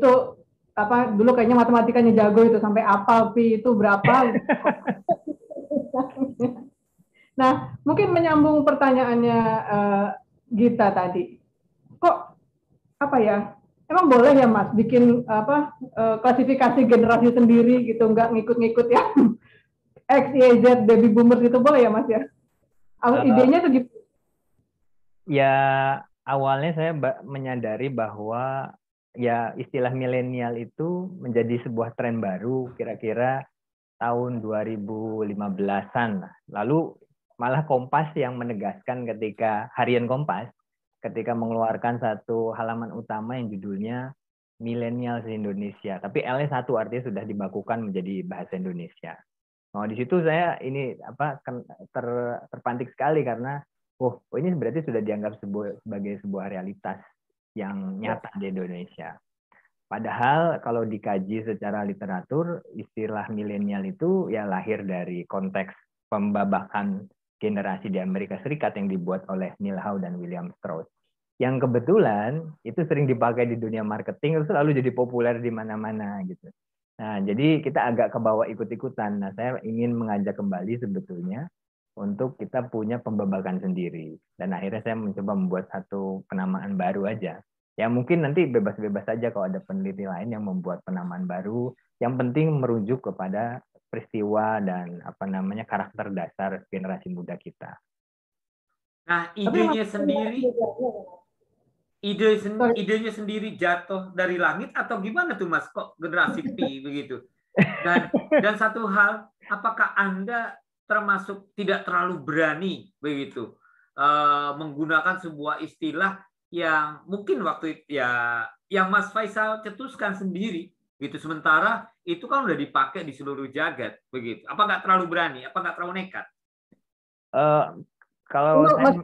itu apa dulu kayaknya matematikanya jago itu sampai apa pi itu berapa? Nah mungkin menyambung pertanyaannya uh, Gita tadi. Kok apa ya emang boleh ya mas bikin apa uh, klasifikasi generasi sendiri gitu nggak ngikut-ngikut ya? X Y Z baby boomers itu boleh ya mas ya? Uh, idenya tuh gitu ya awalnya saya menyadari bahwa ya istilah milenial itu menjadi sebuah tren baru kira-kira tahun 2015-an. Lalu malah Kompas yang menegaskan ketika harian Kompas ketika mengeluarkan satu halaman utama yang judulnya milenial Indonesia. Tapi L satu artinya sudah dibakukan menjadi bahasa Indonesia. Nah, di situ saya ini apa ter, terpantik sekali karena oh ini berarti sudah dianggap sebuah, sebagai sebuah realitas yang nyata di Indonesia. Padahal kalau dikaji secara literatur, istilah milenial itu ya lahir dari konteks pembabakan generasi di Amerika Serikat yang dibuat oleh Neil Howe dan William Strauss. Yang kebetulan itu sering dipakai di dunia marketing, selalu jadi populer di mana-mana gitu. Nah, jadi kita agak ke bawah ikut-ikutan. Nah, saya ingin mengajak kembali sebetulnya untuk kita punya pembabakan sendiri. Dan akhirnya saya mencoba membuat satu penamaan baru aja. Ya mungkin nanti bebas-bebas saja kalau ada peneliti lain yang membuat penamaan baru. Yang penting merujuk kepada peristiwa dan apa namanya karakter dasar generasi muda kita. Nah, idenya sendiri ide sen, idenya sendiri jatuh dari langit atau gimana tuh Mas kok generasi P begitu? Dan dan satu hal, apakah Anda termasuk tidak terlalu berani begitu uh, menggunakan sebuah istilah yang mungkin waktu itu ya yang Mas Faisal cetuskan sendiri gitu. Sementara itu kan udah dipakai di seluruh jagat begitu. Apa nggak terlalu berani? Apa nggak terlalu nekat? Uh, kalau saya...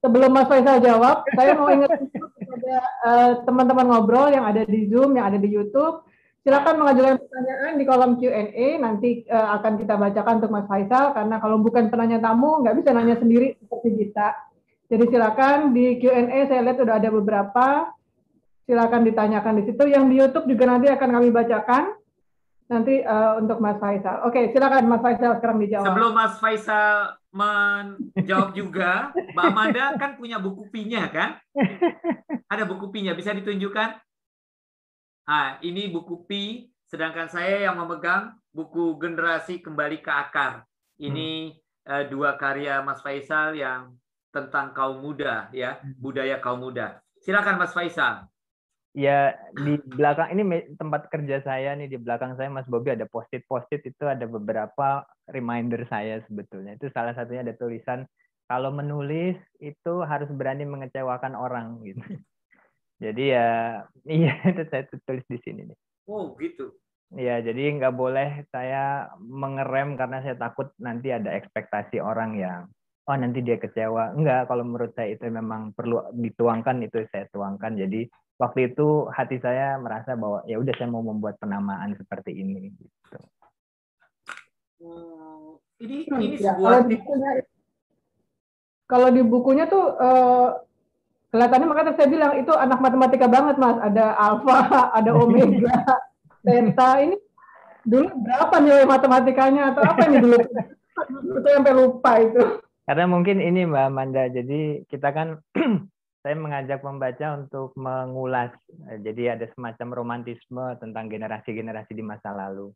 sebelum Mas Faisal jawab saya mau ingat kepada uh, teman-teman ngobrol yang ada di Zoom yang ada di YouTube Silakan mengajukan pertanyaan di kolom Q&A. Nanti uh, akan kita bacakan untuk Mas Faisal karena kalau bukan penanya tamu nggak bisa nanya sendiri seperti kita. Jadi silakan di Q&A saya lihat sudah ada beberapa. Silakan ditanyakan di situ. Yang di YouTube juga nanti akan kami bacakan nanti uh, untuk Mas Faisal. Oke, silakan Mas Faisal sekarang dijawab. Sebelum Mas Faisal menjawab juga, Mbak Amanda kan punya buku pinya kan? Ada buku pinya, bisa ditunjukkan? Nah, ini buku Pi, sedangkan saya yang memegang buku Generasi Kembali ke Akar. Ini hmm. uh, dua karya Mas Faisal yang tentang kaum muda, ya, hmm. budaya kaum muda. Silakan Mas Faisal. Ya di belakang ini tempat kerja saya nih di belakang saya Mas Bobi ada post-it post-it itu ada beberapa reminder saya sebetulnya itu salah satunya ada tulisan kalau menulis itu harus berani mengecewakan orang gitu. Jadi ya iya itu saya tulis di sini nih. Oh gitu. Iya, jadi nggak boleh saya mengerem karena saya takut nanti ada ekspektasi orang yang oh nanti dia kecewa. Enggak, kalau menurut saya itu memang perlu dituangkan itu saya tuangkan. Jadi waktu itu hati saya merasa bahwa ya udah saya mau membuat penamaan seperti ini gitu. Hmm, ini ini ya, sebuah kalau di bukunya, kalau di bukunya tuh uh, kelihatannya makanya saya bilang itu anak matematika banget mas. Ada alfa ada omega theta ini dulu berapa nilai matematikanya? Atau apa ini dulu? Itu sampai lupa itu. Karena mungkin ini mbak Amanda. Jadi kita kan saya mengajak membaca untuk mengulas. Jadi ada semacam romantisme tentang generasi-generasi di masa lalu.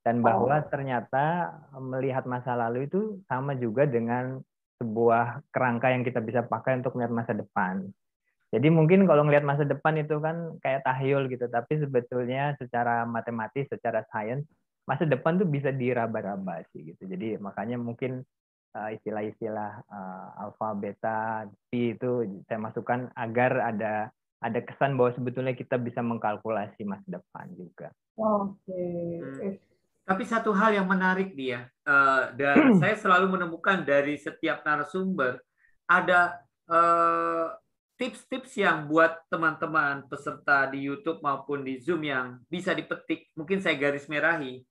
Dan bahwa oh. ternyata melihat masa lalu itu sama juga dengan sebuah kerangka yang kita bisa pakai untuk melihat masa depan. Jadi mungkin kalau melihat masa depan itu kan kayak tahyul gitu, tapi sebetulnya secara matematis, secara sains, masa depan tuh bisa diraba-raba sih gitu. Jadi makanya mungkin uh, istilah-istilah uh, alfa, beta, pi itu saya masukkan agar ada ada kesan bahwa sebetulnya kita bisa mengkalkulasi masa depan juga. Oke. Okay. Hmm. Tapi satu hal yang menarik dia, uh, dan saya selalu menemukan dari setiap narasumber ada tips-tips yang buat teman-teman peserta di YouTube maupun di Zoom yang bisa dipetik, mungkin saya garis merahi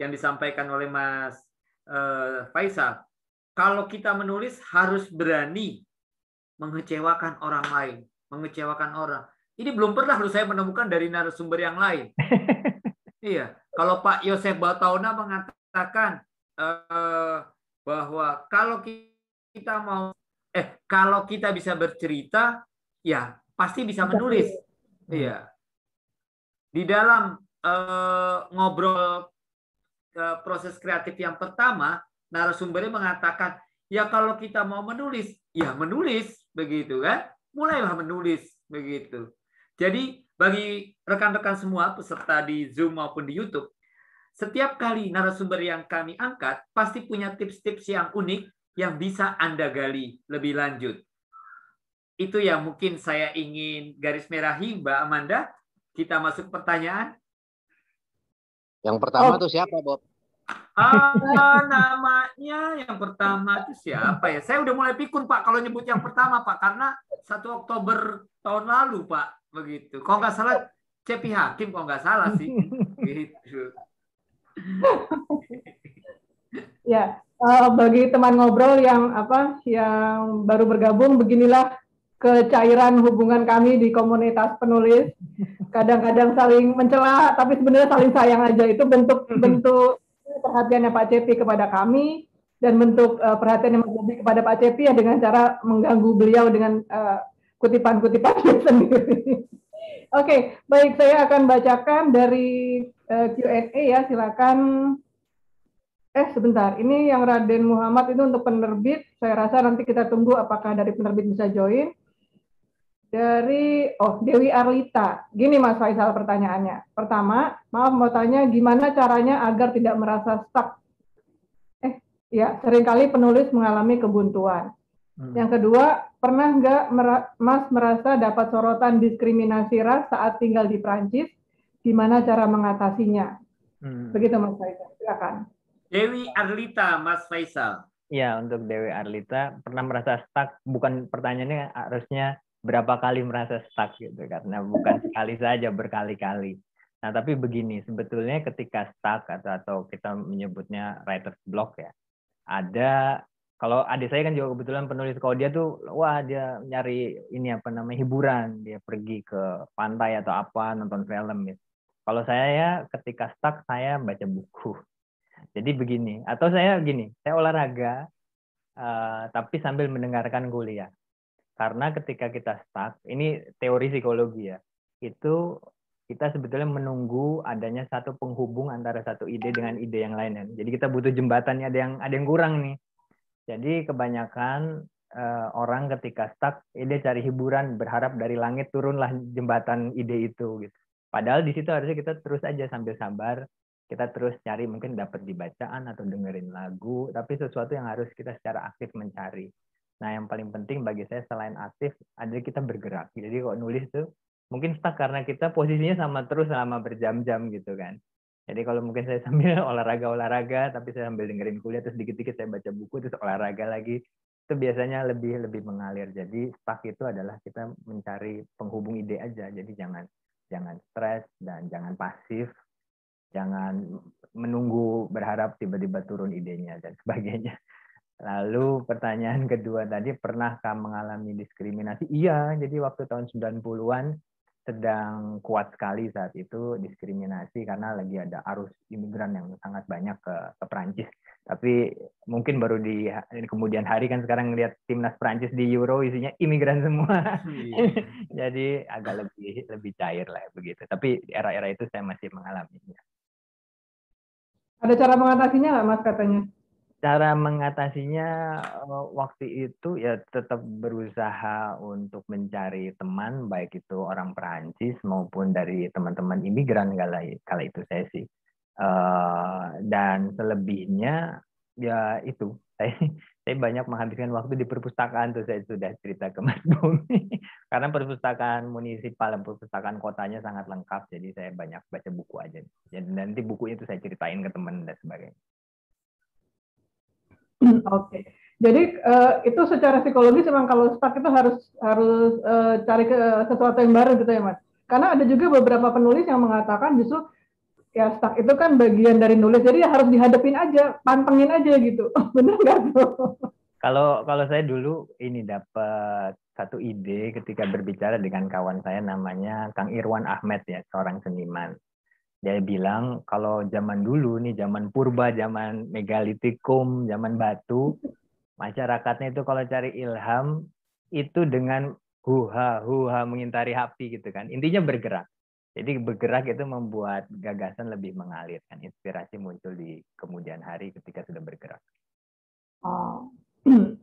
yang disampaikan oleh Mas uh, Faisal. Kalau kita menulis harus berani mengecewakan orang lain, mengecewakan orang. ini belum pernah loh saya menemukan dari narasumber yang lain. iya, kalau Pak Yosef Batauna mengatakan uh, bahwa kalau kita mau eh kalau kita bisa bercerita, ya pasti bisa menulis. Iya. Di dalam uh, ngobrol uh, proses kreatif yang pertama, narasumbernya mengatakan, ya kalau kita mau menulis, ya menulis begitu kan? Mulailah menulis begitu. Jadi bagi rekan-rekan semua peserta di Zoom maupun di YouTube, setiap kali narasumber yang kami angkat pasti punya tips-tips yang unik yang bisa Anda gali lebih lanjut. Itu yang mungkin saya ingin garis merahi, Mbak Amanda. Kita masuk pertanyaan. Yang pertama oh. siapa, Bob? Ah, namanya yang pertama itu siapa ya? Saya udah mulai pikun Pak kalau nyebut yang pertama Pak karena satu Oktober tahun lalu Pak begitu. Kalau nggak salah Cepi Hakim kalau nggak salah sih. gitu. ya, uh, bagi teman ngobrol yang apa yang baru bergabung beginilah kecairan hubungan kami di komunitas penulis. Kadang-kadang saling mencela tapi sebenarnya saling sayang aja itu bentuk-bentuk perhatiannya Pak Cepi kepada kami dan bentuk uh, perhatian yang Cepi kepada Pak Cepi ya dengan cara mengganggu beliau dengan uh, kutipan-kutipan sendiri. Oke, okay, baik saya akan bacakan dari uh, Q&A ya, silakan. Eh sebentar, ini yang Raden Muhammad itu untuk penerbit. Saya rasa nanti kita tunggu apakah dari penerbit bisa join. Dari oh Dewi Arlita. Gini Mas Faisal pertanyaannya. Pertama, maaf mau tanya gimana caranya agar tidak merasa stuck. Eh, ya sering kali penulis mengalami kebuntuan. Hmm. Yang kedua, pernah nggak Mas merasa dapat sorotan diskriminasi ras saat tinggal di Prancis? Gimana cara mengatasinya? Hmm. Begitu Mas Faisal. Silakan. Dewi Arlita, Mas Faisal. Ya, untuk Dewi Arlita pernah merasa stuck. Bukan pertanyaannya harusnya berapa kali merasa stuck gitu karena bukan sekali saja berkali-kali. Nah, tapi begini, sebetulnya ketika stuck atau atau kita menyebutnya writer's block ya, ada kalau adik saya kan juga kebetulan penulis kalau dia tuh wah dia nyari ini apa namanya hiburan dia pergi ke pantai atau apa nonton film gitu. Kalau saya ya ketika stuck saya baca buku. Jadi begini atau saya gini saya olahraga uh, tapi sambil mendengarkan kuliah. Karena ketika kita stuck ini teori psikologi ya itu kita sebetulnya menunggu adanya satu penghubung antara satu ide dengan ide yang lain. Jadi kita butuh jembatannya ada yang ada yang kurang nih jadi kebanyakan uh, orang ketika stuck, ide cari hiburan, berharap dari langit turunlah jembatan ide itu. Gitu. Padahal di situ harusnya kita terus aja sambil sabar, kita terus cari mungkin dapat dibacaan atau dengerin lagu, tapi sesuatu yang harus kita secara aktif mencari. Nah, yang paling penting bagi saya selain aktif, ada kita bergerak. Jadi kok nulis tuh mungkin stuck karena kita posisinya sama terus selama berjam-jam gitu kan. Jadi kalau mungkin saya sambil olahraga-olahraga, tapi saya sambil dengerin kuliah, terus dikit-dikit saya baca buku, terus olahraga lagi, itu biasanya lebih lebih mengalir. Jadi stuck itu adalah kita mencari penghubung ide aja. Jadi jangan jangan stres dan jangan pasif, jangan menunggu berharap tiba-tiba turun idenya dan sebagainya. Lalu pertanyaan kedua tadi, pernahkah mengalami diskriminasi? Iya, jadi waktu tahun 90-an sedang kuat sekali saat itu diskriminasi karena lagi ada arus imigran yang sangat banyak ke, ke Prancis. Tapi mungkin baru di, di kemudian hari kan sekarang lihat timnas Prancis di Euro isinya imigran semua. Iya. Jadi agak lebih lebih cair lah begitu. Tapi di era-era itu saya masih mengalaminya. Ada cara mengatasinya nggak Mas katanya? Cara mengatasinya eh, waktu itu ya tetap berusaha untuk mencari teman baik itu orang Perancis maupun dari teman-teman imigran kala itu saya sih. Uh, dan selebihnya ya itu. Saya saya banyak menghabiskan waktu di perpustakaan tuh saya sudah cerita ke Mas Bumi. Karena perpustakaan munisipal dan perpustakaan kotanya sangat lengkap jadi saya banyak baca buku aja. Dan nanti bukunya itu saya ceritain ke teman dan sebagainya Oke. Okay. Jadi uh, itu secara psikologis memang kalau stuck itu harus harus uh, cari ke sesuatu yang baru gitu ya, Mas. Karena ada juga beberapa penulis yang mengatakan justru ya stuck itu kan bagian dari nulis, jadi ya harus dihadapin aja, pantengin aja gitu. Benar nggak tuh? Kalau kalau saya dulu ini dapat satu ide ketika berbicara dengan kawan saya namanya Kang Irwan Ahmed ya, seorang seniman. Dia bilang kalau zaman dulu nih, zaman purba, zaman megalitikum, zaman batu, masyarakatnya itu kalau cari ilham itu dengan huha huha mengintari api gitu kan. Intinya bergerak. Jadi bergerak itu membuat gagasan lebih mengalir kan, inspirasi muncul di kemudian hari ketika sudah bergerak. Oh. Oke,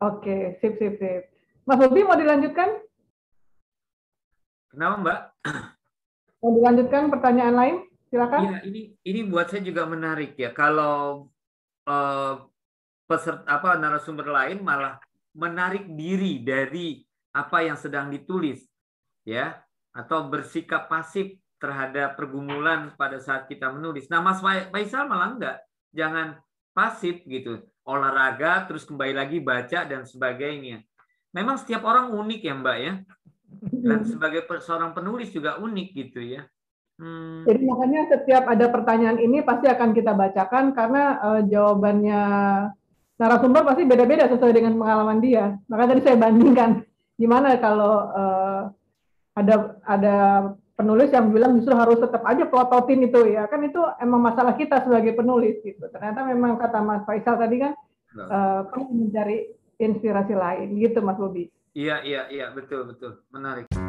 okay. sip sip sip. Mas Bobi mau dilanjutkan? Kenapa Mbak? Mau dilanjutkan pertanyaan lain? Silakan. Iya, ini ini buat saya juga menarik ya. Kalau uh, peserta apa narasumber lain malah menarik diri dari apa yang sedang ditulis, ya, atau bersikap pasif terhadap pergumulan pada saat kita menulis. Nah, Mas Faisal malah enggak, jangan pasif gitu, olahraga terus kembali lagi baca dan sebagainya memang setiap orang unik ya Mbak ya. Dan sebagai seorang penulis juga unik gitu ya. Hmm. Jadi makanya setiap ada pertanyaan ini pasti akan kita bacakan karena uh, jawabannya narasumber pasti beda-beda sesuai dengan pengalaman dia. Maka tadi saya bandingkan gimana kalau uh, ada ada penulis yang bilang justru harus tetap aja plototin itu ya kan itu emang masalah kita sebagai penulis gitu. Ternyata memang kata Mas Faisal tadi kan uh, perlu mencari inspirasi lain gitu Mas Bobi. Iya iya iya betul betul menarik.